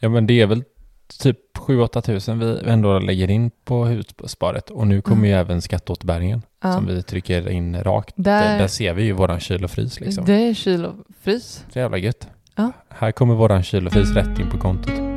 Ja men det är väl typ 7-8 tusen vi ändå lägger in på hussparet och nu kommer Mm. ju även skatteåterbäringen Ja. som vi trycker in rakt. Där- Där, ser vi ju våran kyl och frys liksom. Det är kyl och frys. Så jävla gött. Ja. Här kommer våran kyl och frys rätt in på kontot.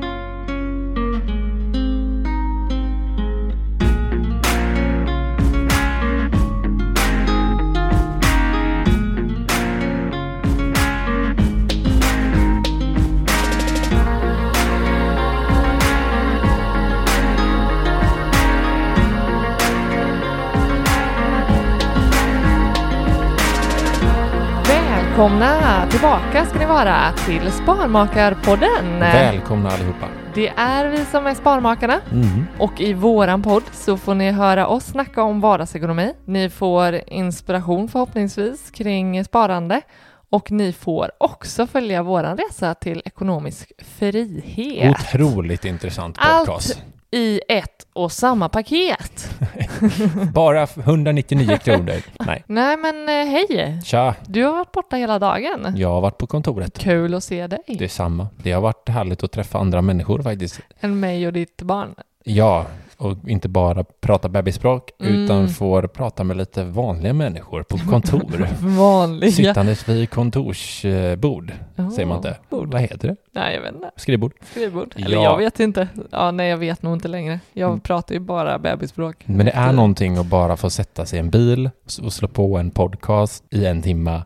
Välkomna tillbaka ska ni vara till Sparmakarpodden. Välkomna allihopa. Det är vi som är Sparmakarna Mm. och i våran podd så får ni höra oss snacka om vardagsekonomi. Ni får inspiration förhoppningsvis kring sparande och ni får också följa våran resa till ekonomisk frihet. Otroligt intressant Allt podcast. I ett och samma paket. Bara 199 kronor. Nej. Nej men eh, hej! Tja, Du har varit borta hela dagen. jag har varit på kontoret. Kul att se dig. Detsamma. Det har varit härligt att träffa andra människor faktiskt. Än mig och ditt barn. Ja, och inte bara prata bebisspråk Mm. utan får prata med lite vanliga människor på kontor. Vanliga. Sittandes vid kontorsbord, säger man inte. bord. Vad heter det? Nej, jag vet inte. Skrivbord. Skrivbord. Eller Ja. jag vet inte. Ja, nej, jag vet nog inte längre. Jag Mm. pratar ju bara bebisspråk. Men det är någonting att bara få sätta sig i en bil och slå på en podcast i en timme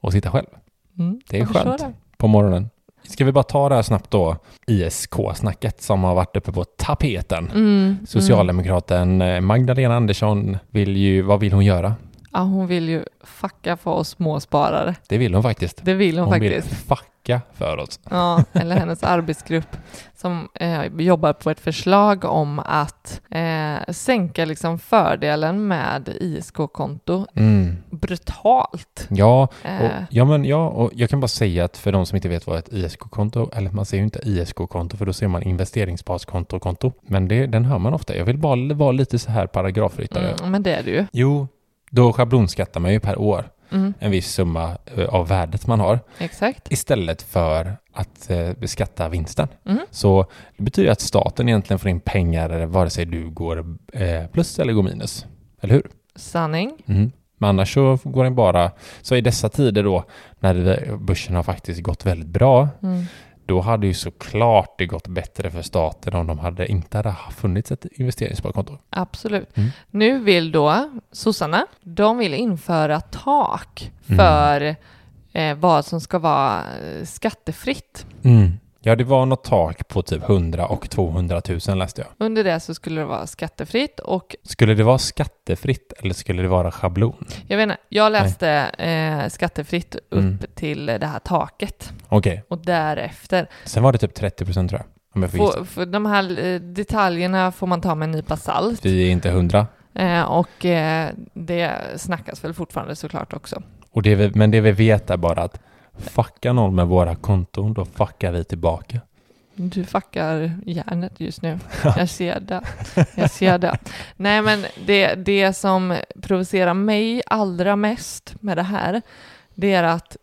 och sitta själv Mm, Det är jag skönt. på morgonen. Ska vi bara ta det här snabbt då? ISK-snacket som har varit uppe på tapeten. Mm, mm. Socialdemokraten eh, Magdalena Andersson vill ju, vad vill hon göra? Ja, hon vill ju fucka för oss småsparare. Det vill hon faktiskt. Det vill hon, Hon vill faktiskt. fucka för oss. Ja, eller hennes arbetsgrupp som eh, jobbar på ett förslag om att eh, sänka liksom fördelen med ISK-konto Mm. brutalt. Ja, och, Eh. ja, men ja, och jag kan bara säga att för de som inte vet vad ett ISK-konto, eller man säger ju inte ISK-konto för då ser man investeringsbaskonto-konto. Men det, den hör man ofta. Jag vill bara vara lite så här paragrafryttare. Mm, men det är det ju. Jo, då schablonskattar man ju per år Mm, en viss summa eh, av värdet man har exakt. istället för att eh, beskatta vinsten. Mm. Så det betyder att staten egentligen får in pengar vare sig du går eh, plus eller går minus. Eller hur? Sanning. Mm. Men annars så går den bara, så i dessa tider då när börsen har faktiskt gått väldigt bra, Mm. Då hade ju såklart det gått bättre för staten om de hade inte hade funnits ett investeringssparkonto. Absolut. Mm. Nu vill då sossarna, de vill införa tak Mm. för eh, vad som ska vara eh, skattefritt. Mm. Ja, det var något tak på typ 100 och 200 000 läste jag. Under det så skulle det vara skattefritt och Skulle det vara skattefritt eller skulle det vara schablon? jag vet inte, jag läste eh, skattefritt upp Mm. till det här taket Okej, och därefter. sen var det typ 30 procent tror jag. Om jag får gissa. Få, för de här eh, detaljerna får man ta med en nypa salt. Vi är inte 100. Eh, och eh, det snackas väl fortfarande såklart också. Och det vi, men det vi vet är bara att Fuckar någon med våra konton, då fuckar vi tillbaka. Du fuckar hjärnet just nu. Jag ser det. Jag ser det. Nej, men det, det som provocerar mig allra mest med det här, det är att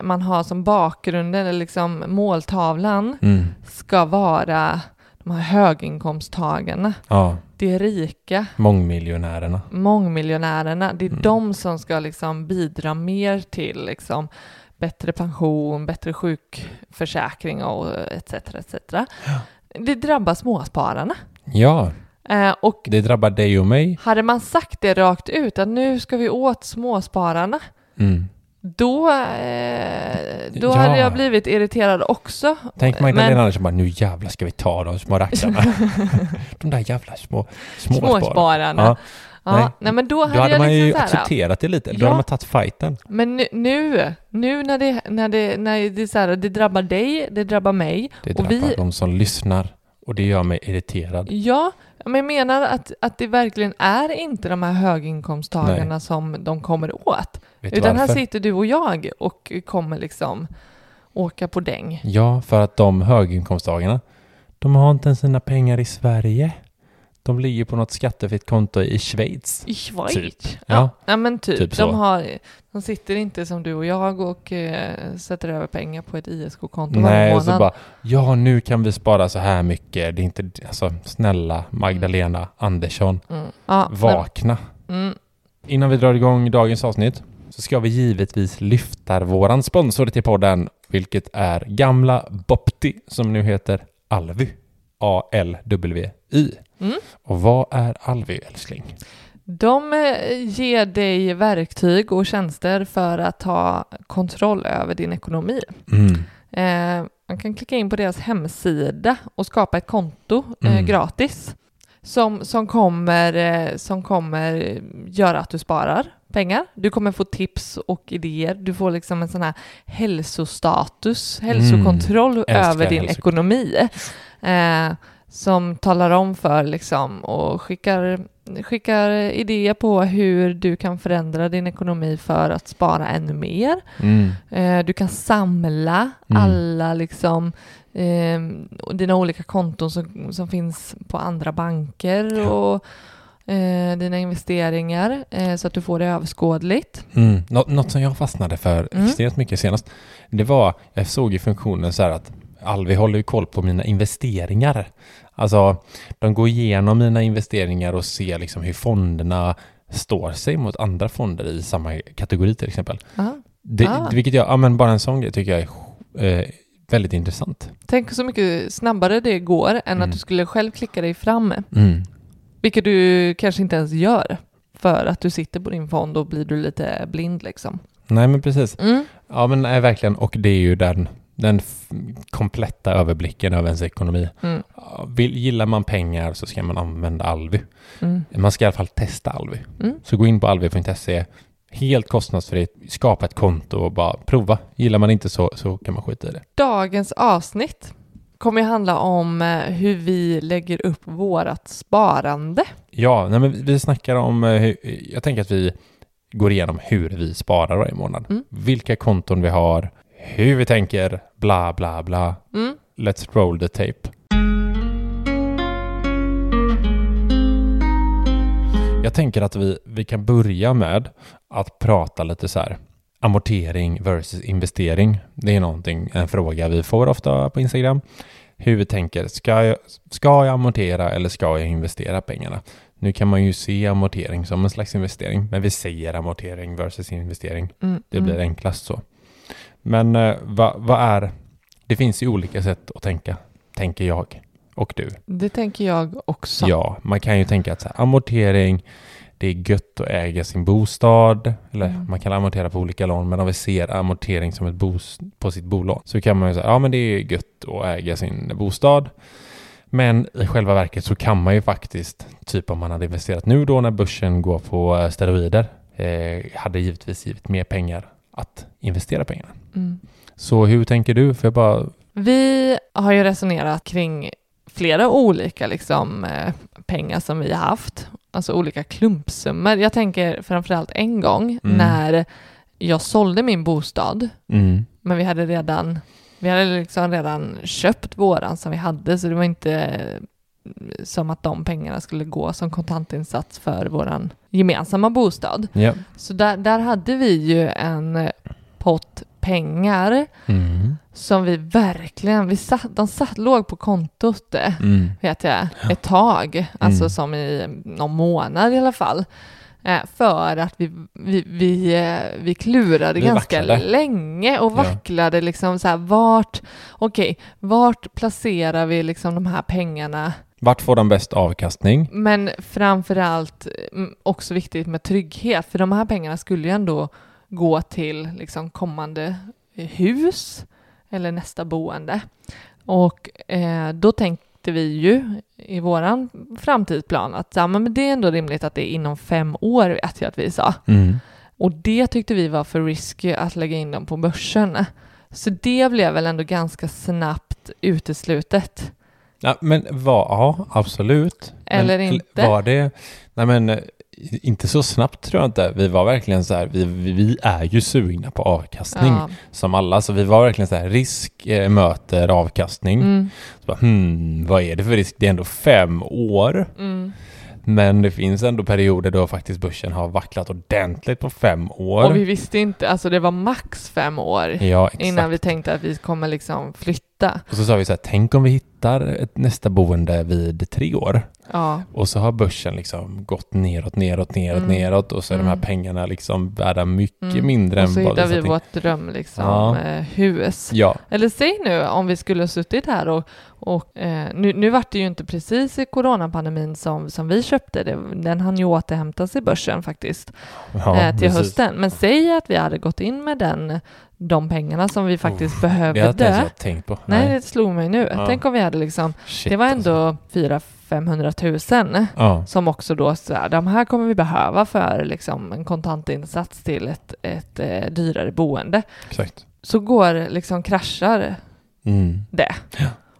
man har som bakgrunden, eller liksom måltavlan, Mm. ska vara de här höginkomsttagarna, Ja, de rika, mångmiljonärerna. mångmiljonärerna. Det är Mm. de som ska liksom bidra mer till liksom bättre pension, bättre sjukförsäkring och etc. etc. Det drabbar småspararna. Ja, Eh, och det drabbar dig och mig. hade man sagt det rakt ut att nu ska vi åt småspararna, Mm. då, eh, då Ja. hade jag blivit irriterad också. Tänk Magdalena Men- Andersson bara, nu jävlar ska vi ta de små rackarna. de där jävla små småspararna. Småspararna. Ja, Ja, nej. nej. men då hade, då hade man ju liksom här, accepterat det lite. Då Ja. hade man tagit fighten. Men nu, nu, nu när, det, när, det, när det, så här, det drabbar dig, det drabbar mig. Det och drabbar vi, de som lyssnar. Och det gör mig irriterad. ja, men jag menar att, att det verkligen är inte de här höginkomsttagarna som de kommer åt. Vet Utan här varför? sitter du och jag och kommer liksom åka på däng. Ja, för att de höginkomsttagarna, de har inte ens sina pengar i Sverige. De ligger på något skattefritt konto i Schweiz. I Schweiz? Typ. Ja. Ja. men typ. Typ de, har, de sitter inte som du och jag och eh, sätter över pengar på ett ISK-konto Nej, och så månad. bara, ja nu kan vi spara så här mycket. Det är inte, alltså snälla Magdalena Andersson, Mm. Ja, vakna. mm, Innan vi drar igång dagens avsnitt så ska vi givetvis lyfta våran sponsor till podden, vilket är gamla Bopti som nu heter Alvy. A-L-W-Y. Mm. Och vad är Alvy, älskling? De eh, ger dig verktyg och tjänster för att ha kontroll över din ekonomi. Mm. Eh, man kan klicka in på deras hemsida och skapa ett konto eh, Mm. gratis som, som, kommer, eh, som kommer göra att du sparar pengar. Du kommer få tips och idéer. Du får liksom en sån här hälsostatus, hälsokontroll Mm. Över din hälso- ekonomi. Eh, som talar om för liksom och skickar, skickar idéer på hur du kan förändra din ekonomi för att spara ännu mer. Mm. Eh, Du kan samla Mm. alla liksom eh, dina olika konton som, som finns på andra banker och eh, dina investeringar eh, så att du får det överskådligt. Mm. Nå- något som jag fastnade för Mm. extremt mycket senast, det var, jag såg i funktionen så här att Alvi håller ju koll på mina investeringar. Alltså, de går igenom mina investeringar och ser liksom hur fonderna står sig mot andra fonder i samma kategori till exempel. Aha. Det, Ah. Vilket jag, ja men bara en sån grej tycker jag är eh, väldigt intressant. Tänk så mycket snabbare det går än Mm. att du skulle själv klicka dig fram, Mm. vilket du kanske inte ens gör för att du sitter på din fond och blir du lite blind liksom. Nej men precis. Mm. Ja men nej, verkligen. Och det är ju den, den kompletta överblicken över ens ekonomi. Mm. Vill, gillar man pengar så ska man använda Alvi. Mm. Man ska i alla fall testa Alvi. Mm. Så gå in på alvi.se, helt kostnadsfritt, skapa ett konto och bara prova. Gillar man inte så, så kan man skita i det. Dagens avsnitt kommer ju handla om eh, hur vi lägger upp vårat sparande. Ja, nej, men vi- snackar om, eh, jag tänker att vi går igenom hur vi sparar varje månad. Mm. Vilka konton vi har, hur vi tänker, bla bla bla. Mm. Let's roll the tape. Jag tänker att vi, vi kan börja med att prata lite så här amortering versus investering. Det är någonting, en fråga vi får ofta på Instagram. Hur vi tänker, ska jag, ska jag amortera eller ska jag investera pengarna? Nu kan man ju se amortering som en slags investering, men vi säger amortering versus investering. Mm. Det blir mm. enklast så. Men eh, vad vad är... Det finns ju olika sätt att tänka, tänker jag och du. Det tänker jag också. Ja, man kan ju tänka att så här, amortering, det är gött att äga sin bostad. Eller Mm. man kan amortera på olika lån, men om vi ser amortering som ett bos, på sitt bolån så kan man ju säga, ja men det är gött att äga sin bostad. Men i själva verket så kan man ju faktiskt, typ om man hade investerat nu då när börsen går på eh, steroider, eh, hade givetvis givit mer pengar att investera pengarna. Mm. Så hur tänker du? För bara... Vi har ju resonerat kring flera olika liksom, eh, pengar som vi har haft, alltså olika klumpsummor. Jag tänker framförallt en gång Mm. när jag sålde min bostad Mm, Men vi hade redan, vi hade liksom redan köpt våran som vi hade, så det var inte eh, som att de pengarna skulle gå som kontantinsats för våran gemensamma bostad. Ja. Så där, där hade vi ju en pott pengar Mm. som vi verkligen, vi satt, de satt, låg på kontot eh, Mm. vet jag, ett tag, alltså Mm. som i någon månad i alla fall. Eh, för att vi, vi, vi, eh, vi klurade Vi ganska vacklade. länge och Ja. vacklade liksom så här vart, okej, vart placerar vi liksom de här pengarna? Vart får de bäst avkastning? Men framför allt mm, också viktigt med trygghet, för de här pengarna skulle ju ändå gå till liksom kommande hus eller nästa boende. Och eh, då tänkte vi ju i våran framtidsplan att ja, men det är ändå rimligt att det är inom fem år, vet jag att vi sa. Mm. Och det tyckte vi var för risky att lägga in dem på börsen. Så det blev väl ändå ganska snabbt uteslutet. Ja, men var, ja, absolut. Eller men, inte. Var det, nej men eh, inte så snabbt tror jag inte. Vi var verkligen så här, vi, vi, är ju sugna på avkastning Ja. som alla. Så vi var verkligen så här, risk eh, möter avkastning. Mm, Så bara, hmm, vad är det för risk? Det är ändå fem år. mm. Men det finns ändå perioder då faktiskt börsen har vacklat ordentligt på fem år. Och vi visste inte, alltså det var max fem år ja, innan vi tänkte att vi kommer liksom flytta. Och så sa vi så här, tänk om vi hittar ett nästa boende vid tre år. Ja, Och så har börsen liksom gått neråt, neråt, neråt, Mm. neråt och så är de här Mm. pengarna liksom värda mycket Mm. mindre och så än vad vi satte in. vårt dröm liksom, Ja. eh, hus. Ja, Eller säg nu om vi skulle ha suttit här och, och eh, nu, nu vart det ju inte precis i coronapandemin som, som vi köpte, det, den hann ju återhämtas i börsen faktiskt ja eh, till precis. hösten. Men säg att vi hade gått in med den, de pengarna som vi faktiskt Det har jag inte behövde. tänkt på. Nej, det slog mig nu. Ja. Tänk om vi hade liksom, Shit, det var alltså. ändå 400 500 000 Ja, som också då så här, de här kommer vi behöva för liksom en kontantinsats till ett, ett eh, dyrare boende. exakt. Så går liksom kraschar Mm. det.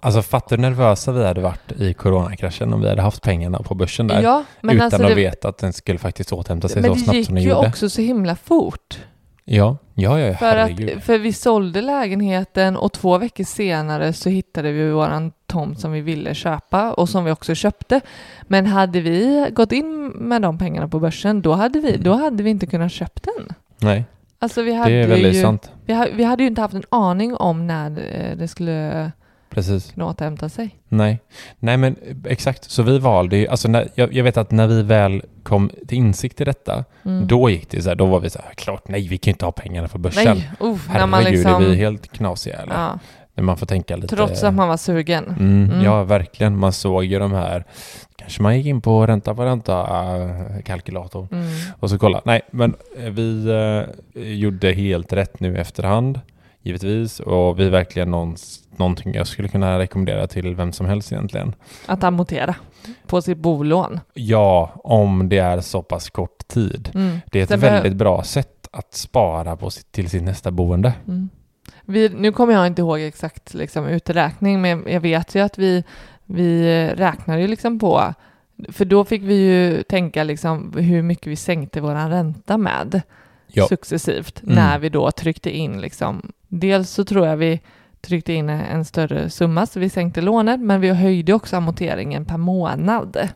Alltså fattar du nervösa vi hade varit i coronakraschen om vi hade haft pengarna på börsen där? Ja, men utan alltså att det, veta att den skulle faktiskt återhämta sig men så det snabbt gick som den ju gjorde. också så himla fort. Ja, ja, ja, För, herregud. att, för vi sålde lägenheten och två veckor senare så hittade vi våran tomt som vi ville köpa och som vi också köpte. Men hade vi gått in med de pengarna på börsen, då hade vi, Mm. då hade vi inte kunnat köpt den. Nej, Alltså vi hade det är väldigt ju, sant. Vi, vi hade ju inte haft en aning om när eh, det skulle Precis. kunna återhämta sig. Nej, nej men eh, exakt. Så vi valde ju, alltså när, jag, jag vet att när vi väl kom till insikt i detta, Mm. då gick det så här, då var vi så här, klart nej, vi kan ju inte ha pengarna för börsen. Nej, uh, när Herregud, man liksom... är vi helt knasiga eller? ja, När man får tänka lite... trots att man var sugen. Mm, Mm. Ja, verkligen. Man såg ju de här, kanske man gick in på ränta på ränta-kalkylatorn Mm. och så kolla. Nej, men eh, vi eh, gjorde helt rätt nu efterhand, givetvis. Och vi är verkligen någons, någonting jag skulle kunna rekommendera till vem som helst egentligen. Att amortera på sitt bolån. Ja, om det är så pass kort tid. Mm. Det är ett behö- väldigt bra sätt att spara på sitt, till sitt nästa boende. Mm. Vi, nu kommer jag inte ihåg exakt liksom, uträkning, men jag vet ju att vi, vi räknade ju liksom på, för då fick vi ju tänka liksom hur mycket vi sänkte vår ränta med Ja. successivt Mm. när vi då tryckte in liksom, dels så tror jag vi tryckte in en större summa så vi sänkte lånet, men vi höjde också amorteringen per månad.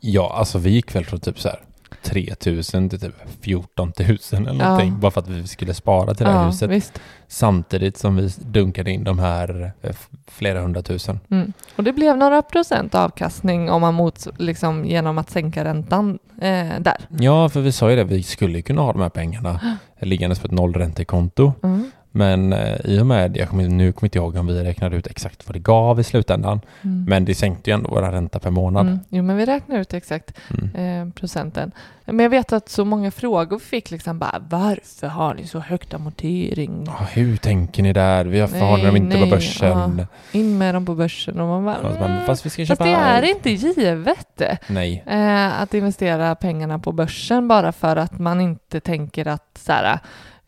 Ja, alltså vi gick väl från typ så här 3 000 till typ 14 000 eller någonting. Bara för att vi skulle spara till det här ja, huset. visst. Samtidigt som vi dunkade in de här eh, flera hundratusen. Mm. Och det blev några procent avkastning om man mot, liksom, genom att sänka räntan eh, där. Ja, för vi sa ju det, vi skulle kunna ha de här pengarna liggandes på ett nollräntekonto. Mm. Men eh, i och med, jag kommer, nu kommer inte ihåg om vi räknade ut exakt vad det gav i slutändan. Mm. Men det sänkte ju ändå våra ränta per månad. Mm. Jo, men vi räknar ut exakt Mm. eh, procenten. Men jag vet att så många frågor fick liksom bara varför har ni så högt amortering? Ja, hur tänker ni där? Varför har ni dem inte på nej, börsen? ja. In med dem på börsen och man bara, mm. Fast vi ska Fast köpa det är allt." inte givet Nej. eh, att investera pengarna på börsen bara för att man inte tänker att så här,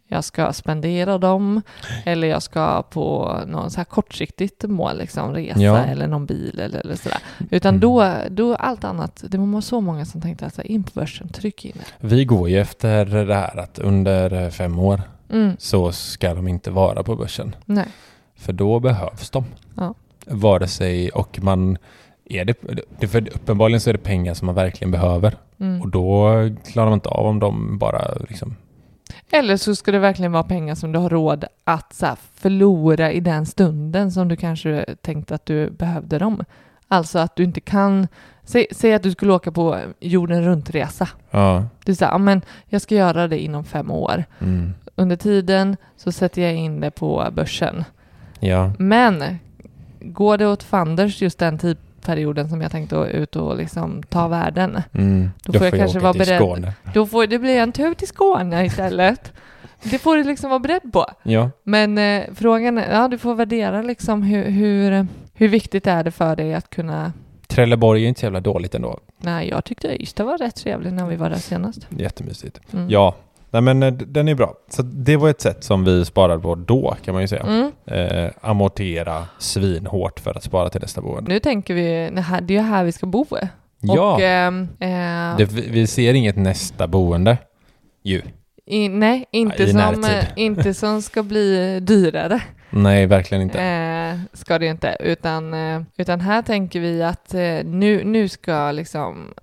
jag ska spendera dem eller jag ska på någon så här kortsiktigt mål, liksom resa Ja. eller någon bil eller, eller sådär. Utan Mm. då, då allt annat, det var så många som tänkte att in på börsen, tryck in det. Vi går ju efter det här att under fem år Mm. så ska de inte vara på börsen. Nej. För då behövs de. Ja. Vare sig, och man är det, det, för uppenbarligen så är det pengar som man verkligen behöver. Mm. Och då klarar man inte av om de bara liksom, Eller så ska det verkligen vara pengar som du har råd att så här, förlora i den stunden som du kanske tänkte att du behövde dem. Alltså att du inte kan, säg, säg att du skulle åka på jorden runt-resa. ja, Du säger, men jag ska göra det inom fem år. mm, Under tiden så sätter jag in det på börsen. ja, Men går det åt fanders just den tidperioden som jag tänkte ut och liksom ta världen, mm. Då får jag kanske åka vara beredd. Skåne. då får det bli en tur till Skåne istället. Det får du liksom vara beredd på. Ja, Men eh, frågan är, ja du får värdera liksom hur, hur, hur viktigt är det för dig att kunna Trelleborg är inte så jävla dåligt ändå. Nej, jag tyckte Ystad var rätt trevlig när vi var där senast. Jättemysigt. Mm. Ja, nej men eh, den är bra. Så det var ett sätt som vi sparade på då kan man ju säga. Mm. Eh, amortera svinhårt för att spara till nästa boende. Nu tänker vi, det, är ju här vi ska bo. Ja, Och, ehm, eh, det, vi ser inget nästa boende ju. i, nej, inte, I som, eh, inte som ska bli dyrare. Nej, verkligen inte. Eh, ska det inte, utan, eh, utan här tänker vi att nu, nu ska liksom,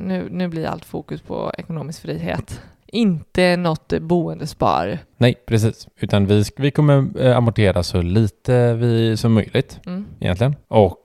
nu, nu blir allt fokus på ekonomisk frihet. Inte något boendespar. Nej, precis. Utan vi, vi kommer eh, amortera så lite vi, som möjligt Mm. egentligen. Och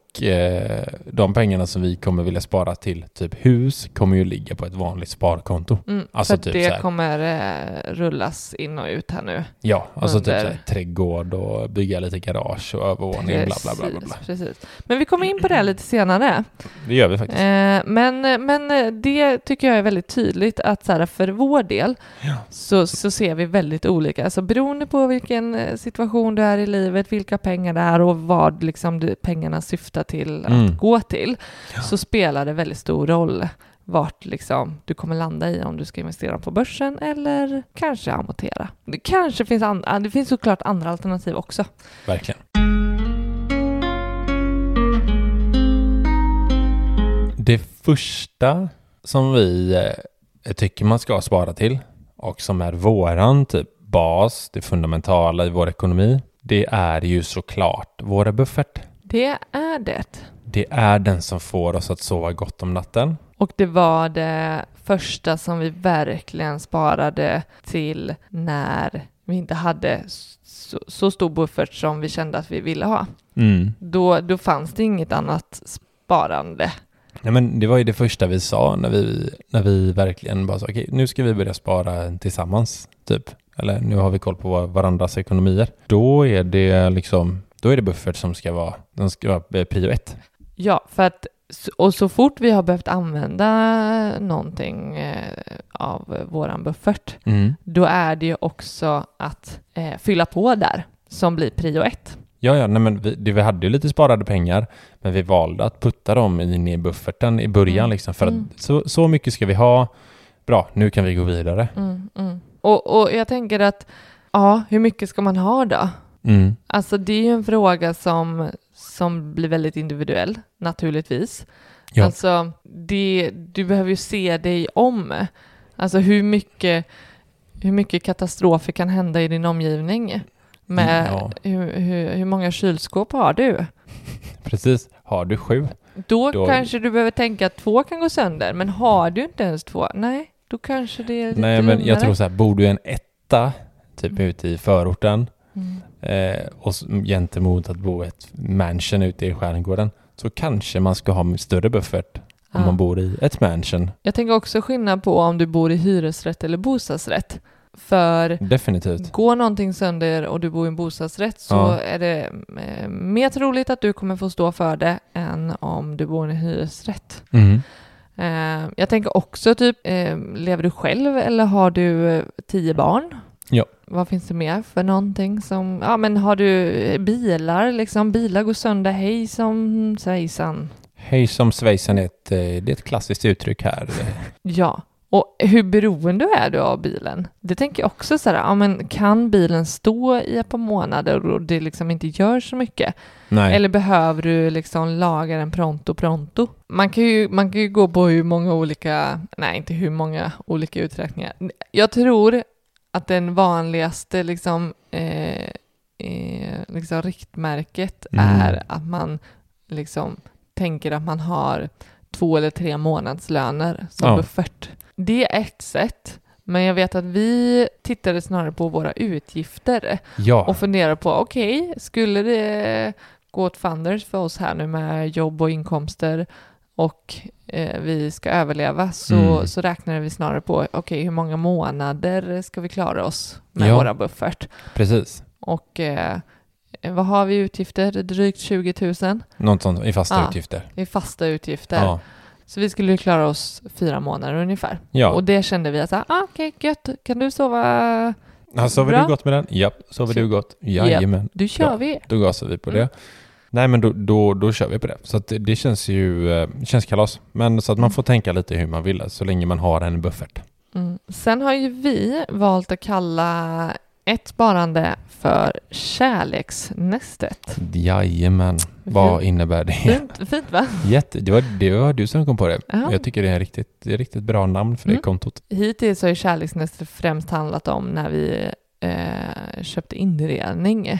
de pengarna som vi kommer vilja spara till typ hus kommer ju ligga på ett vanligt sparkonto. Mm, Alltså för typ det här. kommer eh, rullas in och ut här nu. Ja, alltså Under- typ så här, trädgård och bygga lite garage och övervåning, bla bla bla bla. bla. precis. Men vi kommer in på det lite senare. Det gör vi faktiskt. Eh, men, men det tycker jag är väldigt tydligt att så här, för vår del Ja. så, så ser vi väldigt olika. Alltså beroende på vilken eh, situation du är i livet, vilka pengar det är och vad liksom pengarna syftar till Mm. att gå till, så spelar det väldigt stor roll vart liksom du kommer landa i om du ska investera på börsen eller kanske amortera. Det kanske finns, and- det finns såklart andra alternativ också. Verkligen. Det första som vi eh, tycker man ska spara till och som är våran typ bas, det fundamentala i vår ekonomi, det är ju såklart våra buffert. Det är det. Det är den som får oss att sova gott om natten. Och det var det första som vi verkligen sparade till när vi inte hade så, så stor buffert som vi kände att vi ville ha. Mm. Då, då fanns det inget annat sparande. Nej, men det var ju det första vi sa när vi, när vi verkligen bara sa okej, nu ska vi börja spara tillsammans, typ. Eller nu har vi koll på varandras ekonomier. Då är det liksom, då är det buffert som ska vara, den ska vara eh, prio ett. Ja, för att och så fort vi har behövt använda någonting eh, av våran buffert, då är det ju också att eh, fylla på där som blir prio ett. Ja, ja, nej men vi, det, vi hade ju lite sparade pengar, men vi valde att putta dem in i bufferten i början Mm. liksom, för Mm. att så, så mycket ska vi ha. Bra, nu kan vi gå vidare. Mm, mm. Och, och jag tänker att, ja, hur mycket ska man ha då? Mm. Alltså det är ju en fråga som, som blir väldigt individuell, naturligtvis. Ja. Alltså, det, du behöver ju se dig om. Alltså hur mycket, hur mycket katastrofer kan hända i din omgivning? Med Mm, Ja. hur, hur, hur många kylskåp har du? Precis. Har du sju? Då, Då- kanske du behöver tänka att två kan gå sönder, men har du inte ens två, nej, då kanske det är lite Nej, men jag lugnare. tror så här, bor du i en etta, typ Mm. ute i förorten, Mm. Eh, och gentemot att bo i ett mansion ute i skärgården, så kanske man ska ha större buffert om Ja. man bor i ett mansion. Jag tänker också skillnad på om du bor i hyresrätt eller bostadsrätt. För Definitivt. går någonting sönder och du bor i en bostadsrätt så Ja. är det eh, mer troligt att du kommer få stå för det än om du bor i en hyresrätt. Mm. Eh, jag tänker också typ, eh, lever du själv eller har du tio barn? Ja. Vad finns det mer för någonting som, ja men har du bilar liksom, bilar går sönder, hej som svejsan. Hej som svejsan är ett, eh, det är ett klassiskt uttryck här. Ja, och hur beroende är du av bilen? Det tänker jag också så här, ja men kan bilen stå i ett par månader och det liksom inte gör så mycket? Nej. Eller behöver du liksom laga den pronto pronto? Man kan, ju, man kan ju gå på hur många olika, nej inte hur många olika uträkningar. Jag tror att den vanligaste liksom, eh, eh, liksom riktmärket Mm. är att man liksom tänker att man har två eller tre månadslöner som Ja. buffert. Det är ett sätt, men jag vet att vi tittade snarare på våra utgifter Ja, och funderar på, okej, skulle det gå åt funders för oss här nu med jobb och inkomster och eh, vi ska överleva så, Mm. så räknar vi snarare på, okej, hur många månader ska vi klara oss med Ja. våra buffert? precis. Och eh, vad har vi i utgifter? Drygt 20 000 Något sånt i fasta Ja. utgifter. i fasta utgifter. Ja. Så vi skulle ju klara oss fyra månader ungefär. Ja. Och det kände vi att, ah, okej, gött, kan du sova? Ja, sover Bra. du gott med den? Japp. Sover Så- du gott? Jajamän. Du kör Ja. vi. Då gasar vi på Mm. Nej men då, då, då kör vi på det. Så att det, känns ju eh, känns kalas. Men så att man får tänka lite hur man vill så länge man har en buffert. Mm. Sen har ju vi valt att kalla ett sparande för kärleksnästet. Jajamän. Vad innebär det? Fint, fint va? Jätte, det, var, det var du som kom på det. Ja. Jag tycker det är ett riktigt, det är ett riktigt bra namn för det Mm. kontot. Hittills har ju kärleksnästet främst handlat om när vi eh, köpte inredning.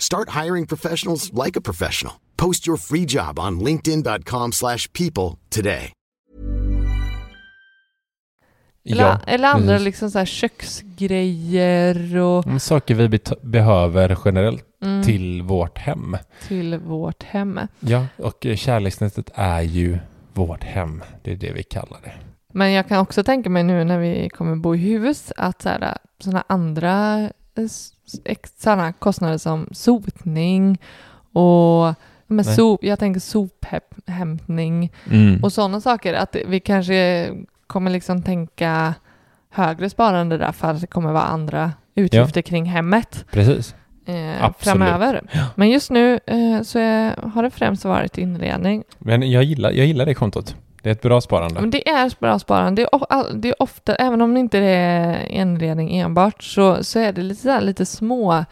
Start hiring professionals like a professional. Post your free job on linkedin.com/people slash people today. Eller, eller andra liksom så här köksgrejer och Mm, Saker vi behöver generellt mm, till vårt hem. till vårt hem. Ja, och eh, kärleksnätet är ju vårt hem. Det är det vi kallar det. Men jag kan också tänka mig nu när vi kommer bo i hus att sådana såna andra s- ex- såna kostnader som sotning och men sop, jag tänker sophämtning Mm. och sådana saker. Att vi kanske kommer liksom tänka högre sparande där för att det kommer vara andra utgifter kring hemmet Precis. eh, framöver. Men just nu eh, så är, har det främst varit inredning. Men jag gillar, jag gillar det kontot. Det är ett bra sparande. Men det är bra sparande. Det är, det är ofta, även om det inte är inredning enbart, så, så är det lite, så här, lite små,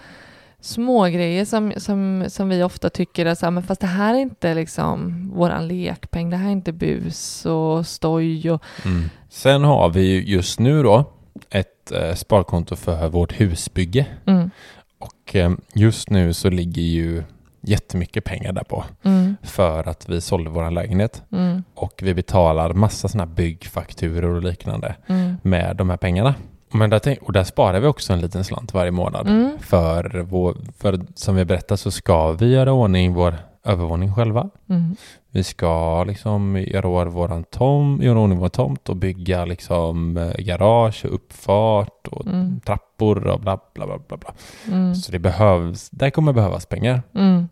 små grejer som, som, som vi ofta tycker är så här, men fast det här är inte liksom våran lekpeng, det här är inte bus och stoj och Mm. Sen har vi ju just nu då ett eh, sparkonto för vårt husbygge. mm, Och eh, just nu så ligger ju jättemycket pengar där på mm, för att vi sålde vår lägenhet mm, och vi betalar massa sådana byggfakturor och liknande mm, med de här pengarna. Men där, och där sparar vi också en liten slant varje månad. mm, För, vår, för som vi berättar så ska vi göra ordning vår övervåning själva. mm, Vi ska liksom göra, år våran tom, göra ordning vår tomt och bygga liksom eh, garage och uppfart och Mm. trappor och bla bla bla bla. bla. mm, Så det behövs, där kommer behövas pengar. mm,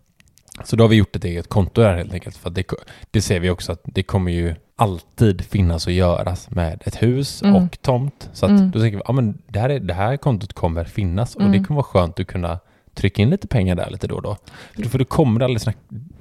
Så då har vi gjort ett eget konto där helt enkelt. För att det, det ser vi också att det kommer ju alltid finnas och göras med ett hus Mm. och tomt. Så att Mm. då tänker vi, ja men det här, är, det här kontot kommer finnas och Mm. det kommer vara skönt att kunna trycka in lite pengar där lite då och då. För då, för då kommer det aldrig sådana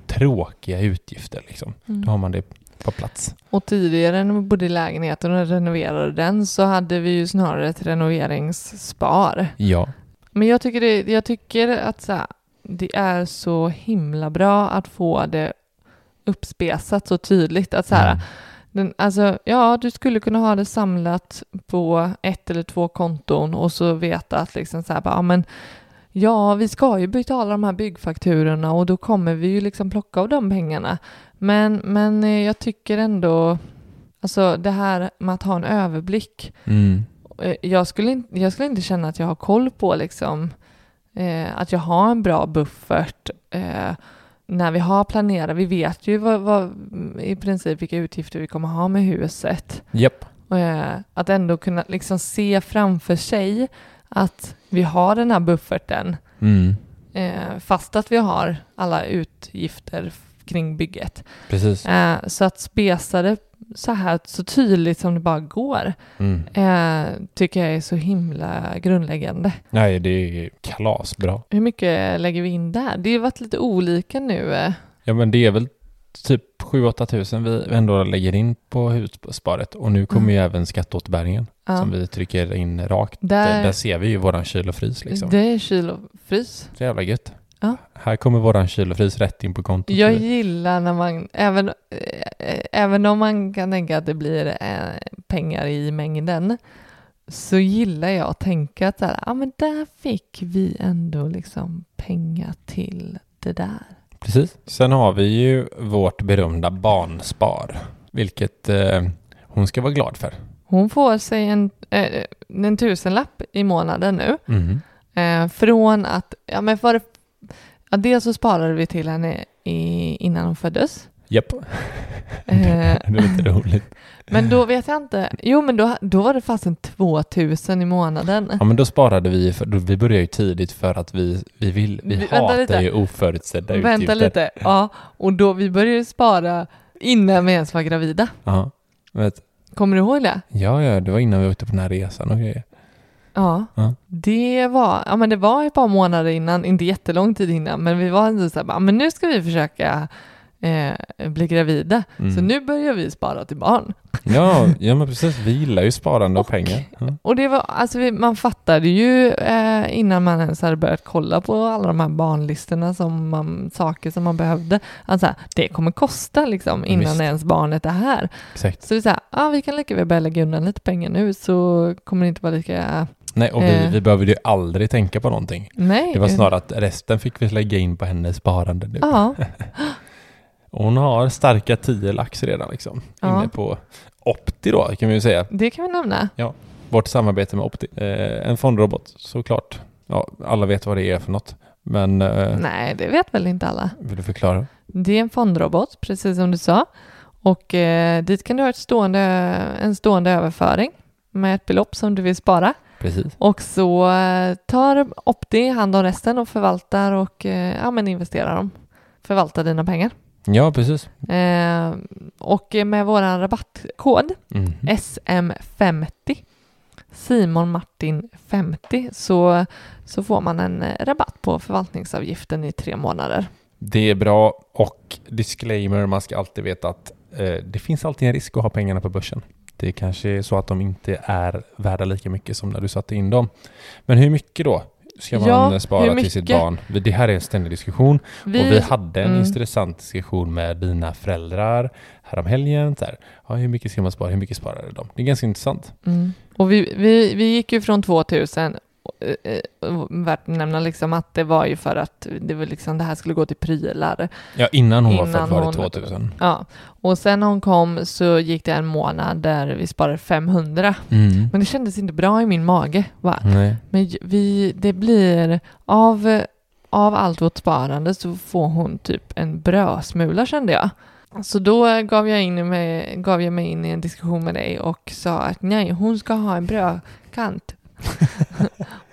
tråkiga utgifter liksom. mm. Då har man det på plats. Och tidigare när vi bodde i lägenheten och renoverade den så hade vi ju snarare ett renoveringsspar. Ja. Men jag tycker, det, jag tycker att så här, det är så himla bra att få det uppspesat så tydligt. Att så här, Mm. den, alltså, ja, du skulle kunna ha det samlat på ett eller två konton och så veta att liksom så här, bara, ja, men ja, vi ska ju betala de här byggfakturorna och då kommer vi ju liksom plocka av de pengarna. Men, men eh, jag tycker ändå, alltså det här med att ha en överblick Mm. Eh, jag skulle, inte, jag skulle inte känna att jag har koll på liksom eh, att jag har en bra buffert eh, när vi har planerat. Vi vet ju vad, vad, i princip vilka utgifter vi kommer ha med huset. Japp. Eh, att ändå kunna liksom se framför sig att vi har den här bufferten Mm. eh, fast att vi har alla utgifter kring bygget. Eh, så att spesa det så här så tydligt som det bara går Mm. eh, tycker jag är så himla grundläggande. Nej, det är kalasbra. Hur mycket lägger vi in där? Det har varit lite olika nu. eh. Ja, men det är väl typ 7-8 tusen vi ändå lägger in på hussparet och nu kommer Mm. ju även skatteåterbäringen Ja. som vi trycker in rakt. Där- Där, där ser vi ju våran kyl och frys liksom. Det är kyl och frys. Så jävla gött. Ja. Här kommer våran kyl och frys rätt in på kontot. Jag gillar när man, även, eh, även om man kan tänka att det blir eh, pengar i mängden, så gillar jag att tänka att här, ah, men där fick vi ändå liksom pengar till det där. Precis. Sen har vi ju vårt berömda barnspar, vilket eh, hon ska vara glad för. Hon får sig en, eh, en tusenlapp i månaden nu. Mm. Eh, från att, ja men för, ja, dels så sparade vi till henne i, innan hon föddes. Japp. Eh, Det är lite roligt. men då vet jag inte, jo men då, då var det fasen 2000 i månaden. Ja, men då sparade vi, för, då, vi började ju tidigt för att vi, vi vill, vi, Vi- vänta hatar lite. ju oförutsedda Vänta utgifter. lite, ja, och då vi började spara innan vi ens var gravida. Ja, vet. Kommer du ihåg det? Ja, ja, det var innan vi åkte på den här resan och grejer. Ja, Ja. det var, ja men det var ett par månader innan, inte jättelång tid innan, men vi var ändå så här, men nu ska vi försöka eh, bli gravida. Mm. Så nu börjar vi spara till barn. Ja, ja, men precis. Vi gillar ju sparande och, Och- pengar. Ja. Och det var, alltså man fattade ju eh, innan man ens hade börjat kolla på alla de här barnlistorna som man, saker som man behövde. Alltså det kommer kosta liksom innan Visst. ens barnet är här. Exakt. Så vi sa, ah, vi kan lika väl börja lägga undan lite pengar nu så kommer det inte vara lika, Nej, och vi, Eh. vi behövde ju aldrig tänka på någonting. nej. Det var snarare att resten fick vi lägga in på hennes sparande nu. Ja, Hon har starka 10 lax redan liksom. Ja. Inne på Opti då, kan vi ju säga. det kan vi nämna. Vårt samarbete med Opti. Eh, en fondrobot, såklart. Ja, alla vet vad det är för något. Men eh, Nej, det vet väl inte alla. vill du förklara? Det är en fondrobot, precis som du sa. Och eh, dit kan du ha ett stående, en stående överföring med ett belopp som du vill spara. Precis. Och så eh, tar Opti hand om resten och förvaltar och eh, ja, men investerar dem. Förvaltar dina pengar. Ja, precis. Eh, och med vår rabattkod Mhm. SM50 Simon Martin 50 så, så får man en eh, rabatt på förvaltningsavgiften i tre månader. Det är bra och disclaimer, man ska alltid veta att eh, det finns alltid en risk att ha pengarna på börsen. Det kanske är så att de inte är värda lika mycket som när du satte in dem. Men hur mycket då ska man Ja, spara till sitt barn? Det här är en ständig diskussion och vi hade en mm. intressant diskussion med dina föräldrar häromhelgen. Så här, ja, hur mycket ska man spara? Hur mycket sparade de? Det är ganska intressant. Mm. Och vi, vi, vi gick ju från 2000, eh, eh, värt att nämna liksom att det var ju för att det, var liksom, det här skulle gå till prylar. Ja, innan hon var Innan född var det hon- 2000. Ja. Och sen när hon kom så gick det en månad där vi sparade 500. Mm. Men det kändes inte bra i min mage. Va? Nej. Men vi, det blir av, av allt vårt sparande så får hon typ en brödsmula kände jag. Så då gav jag, in med, gav jag mig in i en diskussion med dig och sa att nej, hon ska ha en brödkant.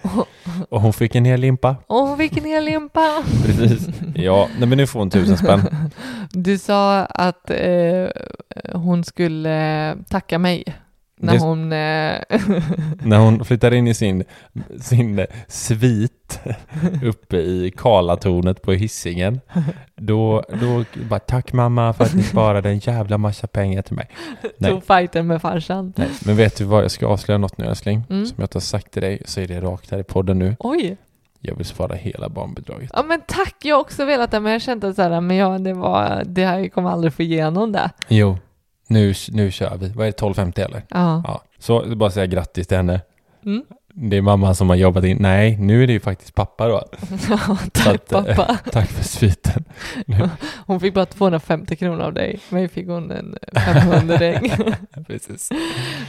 Och, Och hon fick en hel limpa. och hon fick en hel limpa. Precis. Ja, nej, men nu får hon tusen spänn. Du sa att eh, hon skulle tacka mig när Det- hon... Eh, När hon flyttar in i sin, sin eh, svit uppe i Karlatornet på Hisingen. Då, då bara tack mamma för att ni sparade en jävla massa pengar till mig. Nej. tog fighten med farsan. Nej, men vet du vad, jag ska avslöja något nu älskling. Mm. Som jag inte har sagt till dig, så är det rakt här i podden nu. Oj! Jag vill spara hela barnbidraget. Ja men tack, jag har också velat det men jag kände så här, men ja, det var, det här jag kommer aldrig få igenom det. Jo, nu, nu kör vi. Vad är det, 1250 eller? Ja. Ja. Så bara säga grattis till henne. Mm. Det är mamma som har jobbat in. Nej, nu är det ju faktiskt pappa då. Ja, tack att, eh, pappa. Tack för sviten. Hon fick bara 250 kronor av dig. Mig fick hon en 500 Precis.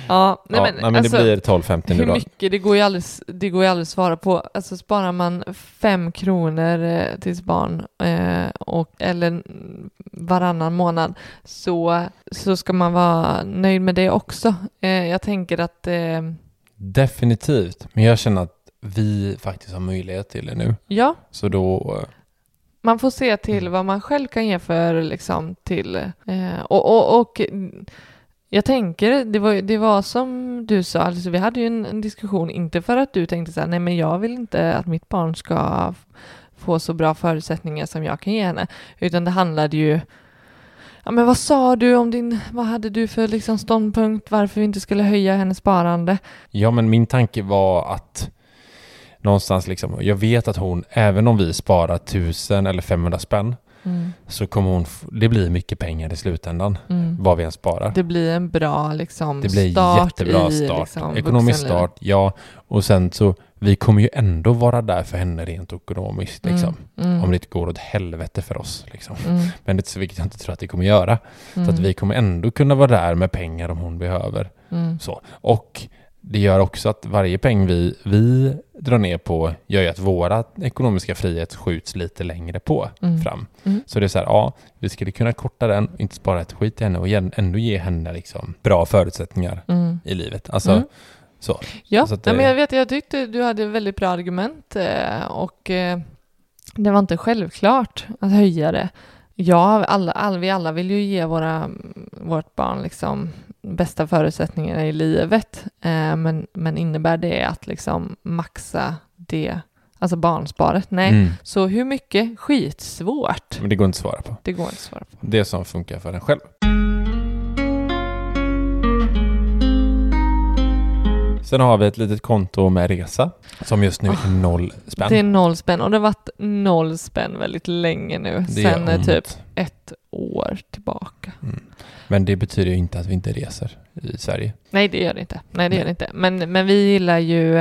Ja, nej ja, men, nej, men alltså, det blir 12,50 nu hur då. mycket, det går ju aldrig, det går ju aldrig att svara på. Alltså sparar man fem kronor eh, till sitt barn eh, och, eller varannan månad så, så ska man vara nöjd med det också. Eh, jag tänker att eh, Definitivt. Men jag känner att vi faktiskt har möjlighet till det nu. ja, Så då... eh, man får se till vad man själv kan ge för liksom till eh, och, och, och jag tänker, det var, det var som du sa, alltså vi hade ju en, en diskussion, inte för att du tänkte så här, nej men jag vill inte att mitt barn ska få så bra förutsättningar som jag kan ge henne, utan det handlade ju Ja men vad sa du om din, vad hade du för liksom ståndpunkt, varför vi inte skulle höja hennes sparande? Ja, men min tanke var att någonstans liksom, jag vet att hon, även om vi sparar 1000 eller 500 spänn, så kommer hon, det blir mycket pengar i slutändan, Mm. vad vi än sparar. Det blir en bra liksom Det blir start jättebra i start. liksom, Ekonomisk vuxenlivet. start, ja. Och sen så, vi kommer ju ändå vara där för henne rent ekonomiskt, liksom. Mm, mm, Om det inte går åt helvete för oss, liksom. mm, Men det är så vilket jag inte tror att det kommer göra. mm, Så att vi kommer ändå kunna vara där med pengar om hon behöver. mm, Så. Och det gör också att varje peng vi, vi drar ner på gör ju att våra ekonomiska frihet skjuts lite längre på Mm. fram. Mm. Så det är så här, ja, vi skulle kunna korta den, inte spara ett skit i henne och ändå ge henne liksom bra förutsättningar mm. i livet. Alltså, Mm. Så. Ja, Så att nej, men jag vet, jag tyckte du hade väldigt bra argument eh, och eh, det var inte självklart att höja det. Ja, alla, all, vi alla vill ju ge våra, vårt barn liksom bästa förutsättningar i livet, eh, men, men innebär det att liksom maxa det, alltså barnsparet? Nej. Mm. Så hur mycket? Skitsvårt. Men det går inte att svara på. Det går inte att svara på. Det som funkar för en själv. Sen har vi ett litet konto med resa som just nu är noll spänn. Ah, Det är noll spänn och det har varit noll spänn väldigt länge nu, Det gör sen ont. typ ett år tillbaka. Men det betyder ju inte att vi inte reser i Sverige. Nej, det gör det inte. Nej, det gör det inte. Men, men vi gillar ju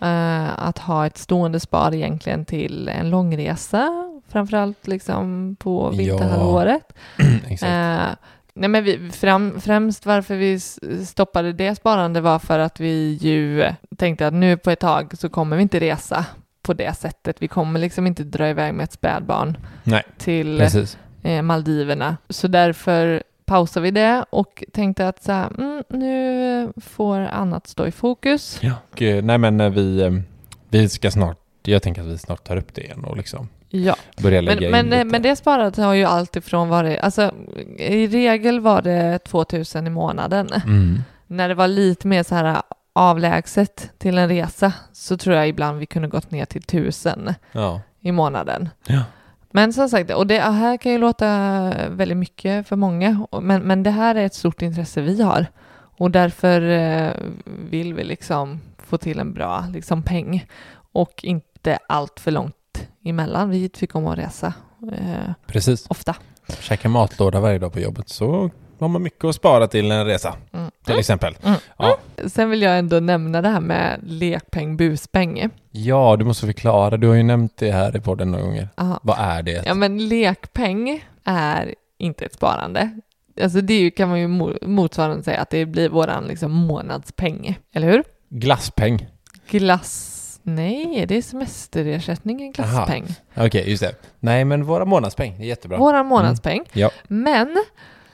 eh, att ha ett stående spar egentligen till en långresa, framförallt liksom på Ja. vinterhalvåret. Exakt. Eh, nej, men vi, fram, främst varför vi stoppade det sparande var för att vi ju tänkte att nu på ett tag så kommer vi inte resa på det sättet. Vi kommer liksom inte dra iväg med ett spädbarn Nej, till precis. eh, Maldiverna. Så därför pausade vi det och tänkte att så här, mm, nu får annat stå i fokus. Ja. Och, eh, nej men eh, vi, vi ska snart, jag tänker att vi snart tar upp det igen och liksom Ja, börjar lägga men, in men, lite. men det sparat har ju alltifrån varit, alltså i regel var det 2000 i månaden. Mm. När det var lite mer så här avlägset till en resa så tror jag ibland vi kunde gått ner till 1000 Ja. i månaden. Ja. Men som sagt, och det här kan ju låta väldigt mycket för många, men, men det här är ett stort intresse vi har. Och därför eh, vill vi liksom få till en bra liksom, peng och inte allt för långt emellan. Vi tycker om att resa eh, Precis. ofta. Käka matlåda varje dag på jobbet så har man mycket att spara till en resa. Mm. Till exempel. Mm. Ja. Sen vill jag ändå nämna det här med lekpeng, buspeng. ja, du måste förklara. Du har ju nämnt det här i podden några gånger. Aha. Vad är det? Ja, men lekpeng är inte ett sparande. Alltså det ju, kan man ju mo- motsvarande säga att det blir våran liksom månadspeng, eller hur? Glasspeng. Glass... Nej, det är semesterersättningen, glasspeng. Okej, just det. Nej, men våra månadspeng. Är jättebra. Våran månadspeng. Ja, Men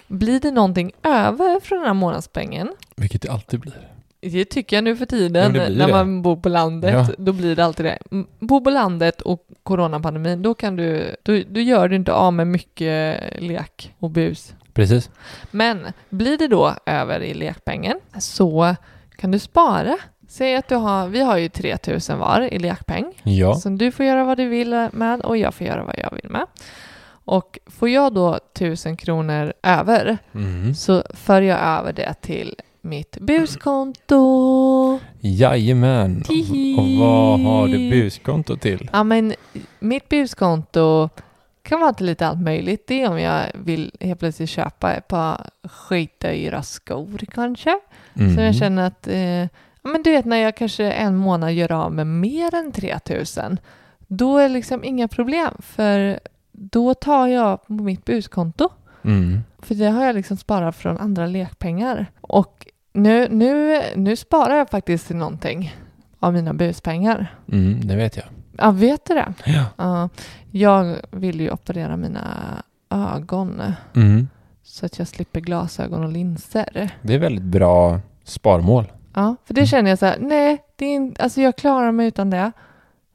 blir det någonting över från den här månadspengen, vilket det alltid blir. det tycker jag nu för tiden, när det. man bor på landet, Ja. då blir det alltid det. Mm, Bo på landet och coronapandemin, då kan du, då, då gör du inte av med mycket lek och bus. Precis. Men blir det då över i lekpengen så kan du spara. Säg att du har, vi har ju 3000 var i lekpeng. Ja. Så du får göra vad du vill med och jag får göra vad jag vill med. Och får jag då 1000 kronor över Mm. så för jag över det till mitt buskonto. Jajamän. Tihi. Och vad har du buskonto till? Ja men mitt buskonto kan vara till lite allt möjligt. Det är om jag vill helt plötsligt köpa ett par skitdyra skor kanske. Mm. Så jag känner att eh, men du vet när jag kanske en månad gör av med mer än 3000, då är det liksom inga problem, för då tar jag på mitt buskonto. Mm. För det har jag liksom sparat från andra lekpengar. Och nu, nu, nu sparar jag faktiskt till någonting av mina buspengar. Mm, det vet jag. Ja, vet du det? Ja. Ja, jag vill ju operera mina ögon Mm. så att jag slipper glasögon och linser. Det är väldigt bra sparmål. Ja, för det känner jag så här, nej, det är in, alltså jag klarar mig utan det.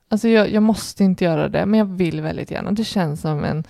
Alltså jag, jag måste inte göra det, men jag vill väldigt gärna. Det känns som en,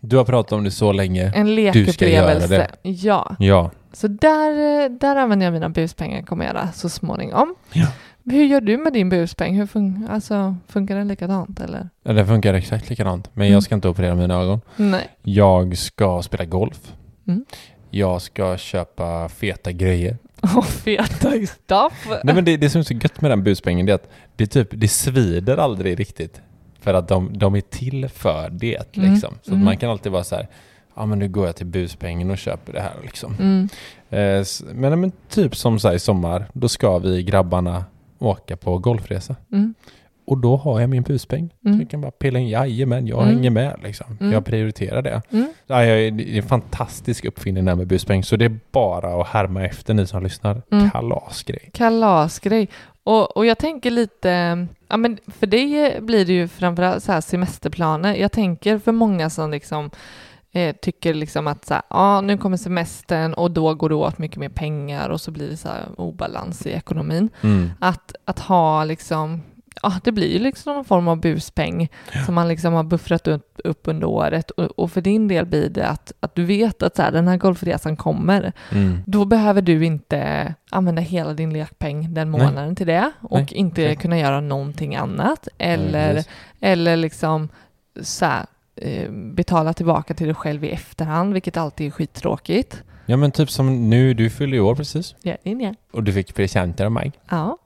Du har pratat om det så länge. en Du ska göra lekupplevelse. det. Ja, Ja. så där, där använder jag mina buspengar, kommer jag göra så småningom. Ja. Hur gör du med din buspeng? Hur fun- alltså, funkar den likadant eller? ja, det funkar exakt likadant. Men Mm. jag ska inte operera mina ögon. Nej. Jag ska spela golf. Mm. Jag ska köpa feta grejer. Och feta stuff. Nej men det, det som är så gött med den buspengen det är att det, typ, det svider aldrig riktigt. För att de, de är till för det Mm, liksom. Så att mm. man kan alltid vara så här, ja men nu går jag till buspengen och köper det här liksom. Mm. Eh, men, men typ som så här, i sommar, då ska vi grabbarna åka på golfresa. Och då har jag min buspeng. Mm. Jag kan bara pilla in, jajamän, jag Mm. hänger med liksom. Mm. Jag prioriterar det. Mm. Ja, jag, det är en fantastisk uppfinning där med buspeng. Så det är bara att härma efter ni som lyssnar. Mm. Kalasgrej. Kalasgrej. Och, och jag tänker lite, ja men för det blir det ju framförallt så här semesterplaner. Jag tänker för många som liksom eh, tycker liksom att så här, ja nu kommer semestern och då går det åt mycket mer pengar och så blir det så obalans i ekonomin. Mm. Att, att ha liksom, ja det blir ju liksom någon form av buspeng som man liksom har buffrat upp, upp under året och, och för din del blir det att, att du vet att så här, den här golfresan kommer. Mm. Då behöver du inte använda hela din lekpeng den Nej. månaden till det och Nej, inte exakt. kunna göra någonting annat Nej, eller, precis. eller liksom så här, eh, betala tillbaka till dig själv i efterhand, vilket alltid är skittråkigt. Ja men typ som nu, du fyller ju år precis. Ja, är det. Och du fick presenter av mig. ja.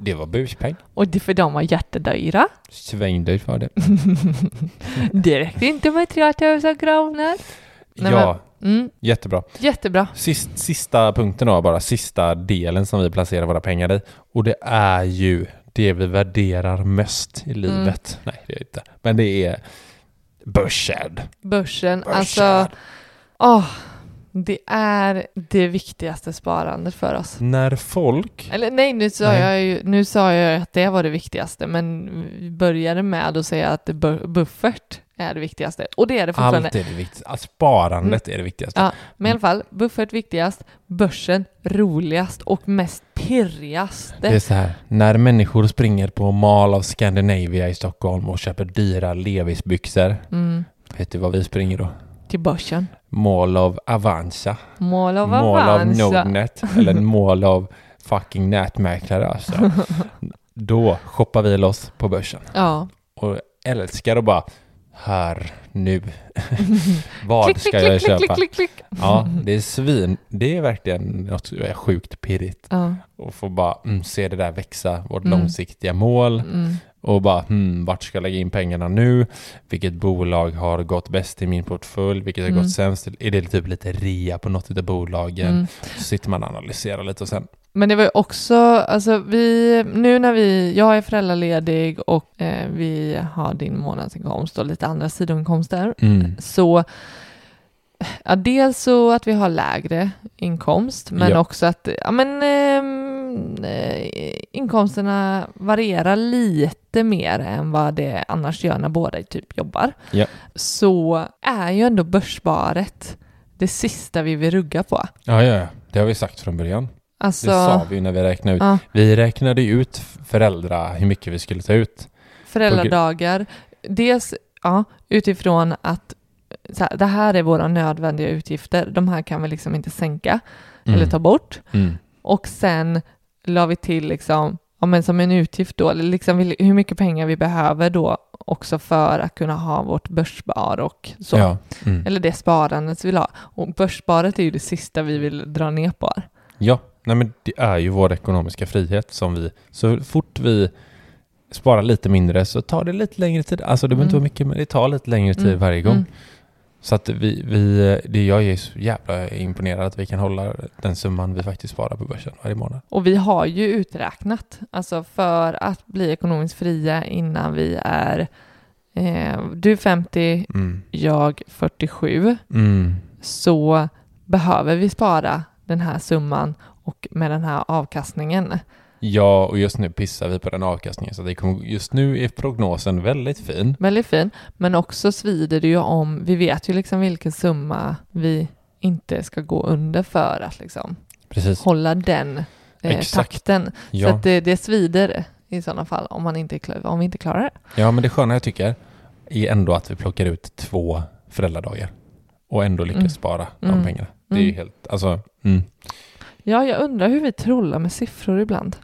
Det var buspeng. och det för de var jättedyra. Svindyrt var det. det räckte inte med 3000 kronor. Nej, ja, Mm, jättebra. jättebra. Sist, sista punkten då, bara sista delen som vi placerar våra pengar i. Och det är ju det vi värderar mest i livet. Nej, det är inte. Men det är börsen. Börsen, Börsen. alltså, åh, det är det viktigaste sparandet för oss. När folk... Eller nej, nu sa, Nej. Jag, ju, nu sa jag att det var det viktigaste, men vi började med att säga att buffert är det viktigaste. Och det är det fortfarande. Allt är det viktigaste. Alltså, Sparandet är det viktigaste. Ja, men i alla fall, buffert viktigast, börsen roligast och mest pirrigaste. Det är så här, när människor springer på Mall of Scandinavia i Stockholm och köper dyra Levis-byxor. Mm, Vet du vad vi springer då? Till börsen. Mall of Avanza. Mål av Mall of Avanza. Nordnet. Eller Mall of fucking nätmäklare alltså. Då shoppar vi loss på börsen. Ja. Och älskar att bara, här, nu. vad klick, ska klick, jag klick, köpa? klick, klick. Ja, det är svin. Det är verkligen något är sjukt pirrigt. Ja. Och få bara mm, se det där växa, vårt Mm. långsiktiga mål. Mm. Och bara, hmm, vart ska jag lägga in pengarna nu? Vilket bolag har gått bäst i min portfölj? Vilket har Mm. gått sämst? Är det typ lite rea på något av bolagen? Mm. Så sitter man och analyserar lite och sen, Men det var ju också, alltså vi, nu när vi, jag är föräldraledig och eh, vi har din månadsinkomst och lite andra sidoinkomster, mm, så ja, dels så att vi har lägre inkomst, men Ja. också att ja, men, ehm, eh, inkomsterna varierar lite mer än vad det annars gör när båda typ jobbar. Ja. Så är ju ändå börssparet det sista vi vill rugga på. ja, ja, det har vi sagt från början. Alltså, Det sa vi när vi räknade ut. ja, Vi räknade ut föräldrar hur mycket vi skulle ta ut. föräldradagar. Dels ja, utifrån att så här, det här är våra nödvändiga utgifter. De här kan vi liksom inte sänka eller ta bort. Mm. Och sen la vi till liksom, ja, men som en utgift då, liksom hur mycket pengar vi behöver då också för att kunna ha vårt börsspar och så. Ja. Mm. Eller det sparandet vi vill ha. Och börssparet är ju det sista vi vill dra ner på. Ja, nej men det är ju vår ekonomiska frihet som vi, så fort vi sparar lite mindre så tar det lite längre tid. Alltså det behöver inte Mm. vara mycket, men det tar lite längre tid Mm, varje gång. mm. Så att vi, vi, det jag är så jävla imponerad att vi kan hålla den summan vi faktiskt sparar på börsen varje månad. Och vi har ju uträknat, alltså för att bli ekonomiskt fria innan vi är eh, du 50, Mm. jag 47, Mm. så behöver vi spara den här summan och med den här avkastningen. Ja, och just nu pissar vi på den avkastningen så det kommer, just nu är prognosen väldigt fin. Väldigt fin, men också svider det ju om, vi vet ju liksom vilken summa vi inte ska gå under för att liksom Precis. hålla den eh, takten. Så Ja. att det, det svider i sådana fall om, man inte, om vi inte klarar det. ja, men det sköna jag tycker är ändå att vi plockar ut två föräldradagar och ändå lyckas Mm. spara de Mm. pengarna. Det är ju Mm. helt, alltså, mm. Ja, jag undrar hur vi trollar med siffror ibland.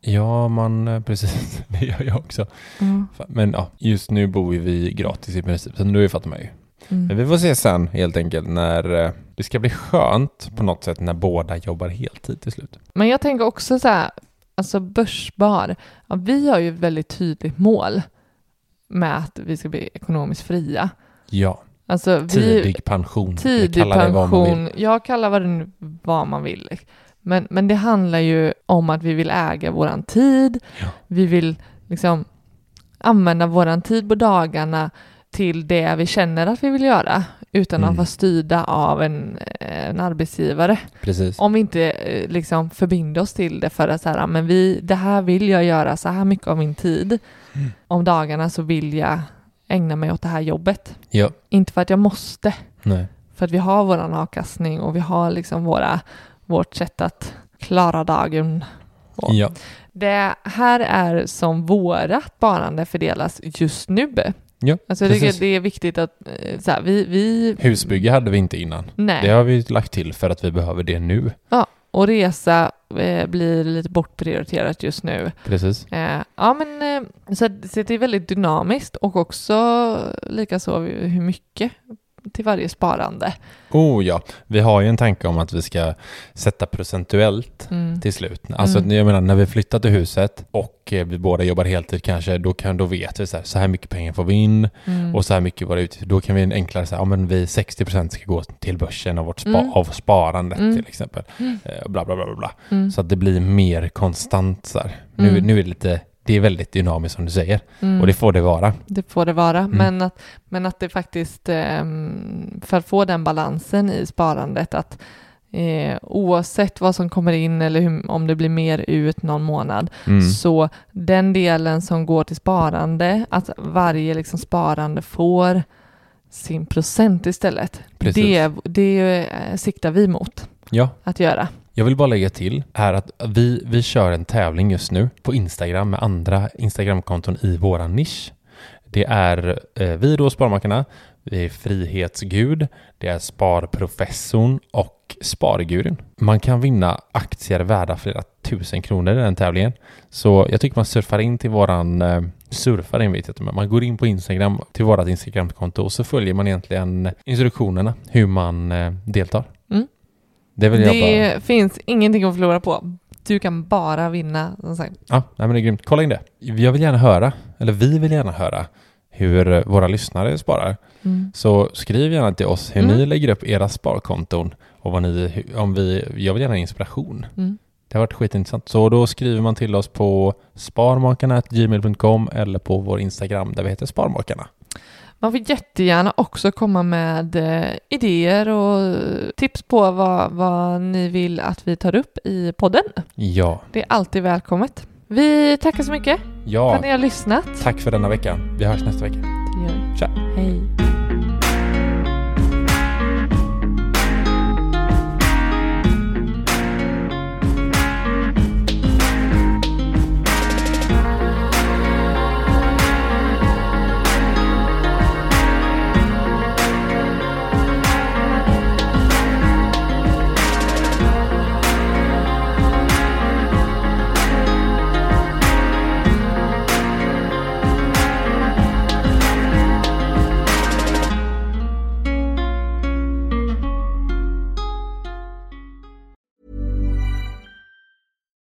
Ja, man, eh, precis, det gör jag också. Mm. Men ja, just nu bor vi gratis i princip, så nu fattar man ju. Mm. Men vi får se sen helt enkelt när eh, det ska bli skönt på något sätt när båda jobbar heltid till slut. Men jag tänker också så här, alltså börsbar, ja, vi har ju ett väldigt tydligt mål med att vi ska bli ekonomiskt fria. Ja, Alltså vi, tidig pension. tidig Kalla det vad man vill. pension, jag kallar vad det vad man vill. Men, men det handlar ju om att vi vill äga våran tid, Ja. vi vill liksom använda våran tid på dagarna till det vi känner att vi vill göra utan att Mm. vara styrda av en, en arbetsgivare. Precis. Om vi inte eh, liksom förbinder oss till det för att så här, men vi, det här vill jag göra så här mycket av min tid. Mm. Om dagarna så vill jag ägna mig åt det här jobbet. Ja, Inte för att jag måste, nej. för att vi har våran avkastning och vi har liksom våra, vårt sätt att klara dagen. Ja, Det här är som vårat sparande fördelas just nu. ja Alltså jag tycker det är viktigt att eh, så här, vi, vi Husbygge hade vi inte innan. nej. Det har vi lagt till för att vi behöver det nu. Och resa eh, blir lite bortprioriterat just nu. Precis. Eh, ja, men eh, så, så det är väldigt dynamiskt och också likaså hur mycket till varje sparande. Oh ja, vi har ju en tanke om att vi ska sätta procentuellt Mm. till slut. Alltså Mm. jag menar när vi flyttar till huset och eh, vi båda jobbar heltid kanske, då, kan, då vet vi så här, så här mycket pengar får vi in Mm. och så här mycket våra utgifter. Då kan vi enklare säga, ja men vi 60% ska gå till börsen av vårt spa, Mm. av sparandet Mm. till exempel. Mm. Eh, bla bla bla bla bla. Mm. Så att det blir mer konstant så här. Nu, nu är det lite, det är väldigt dynamiskt som du säger. Mm. Och det får det vara. Det får det vara, Mm. men, att, men att det faktiskt, ehm, för att få den balansen i sparandet, att eh, oavsett vad som kommer in eller hur, om det blir mer ut någon månad, Mm. så den delen som går till sparande, att varje liksom sparande får sin procent istället. Precis. Det, det eh, siktar vi mot Ja, att göra. Jag vill bara lägga till är att vi, vi kör en tävling just nu på Instagram med andra Instagramkonton i våran nisch. Det är eh, vi då, Sparmakarna, vi är Frihetsgud, det är Sparprofessorn och Spargurun. Man kan vinna aktier värda flera tusen kronor i den tävlingen. Så jag tycker man surfar in till våran, eh, surfar in vet jag inte, men man går in på Instagram till vårat Instagramkonto och så följer man egentligen instruktionerna hur man eh, deltar. Det vill jag bara... Det finns ingenting att förlora på. Du kan bara vinna. Som sagt. Ja, nej, men det är grymt. Kolla in det. Jag vill gärna höra, eller vi vill gärna höra, hur våra lyssnare sparar. Mm. Så skriv gärna till oss hur Mm. ni lägger upp era sparkonton och vad ni, om vi, jag vill gärna ha inspiration. Mm. Det har varit skitintressant. Så då skriver man till oss på sparmakarna.gmail.com eller på vår Instagram där vi heter Sparmakarna. Man får jättegärna också komma med eh, idéer och tips på vad, vad ni vill att vi tar upp i podden. Ja, Det är alltid välkommet. Vi tackar så mycket för ja. att ni har lyssnat. Tack för denna vecka. Vi hörs nästa vecka. Det gör vi. Tja. Hej.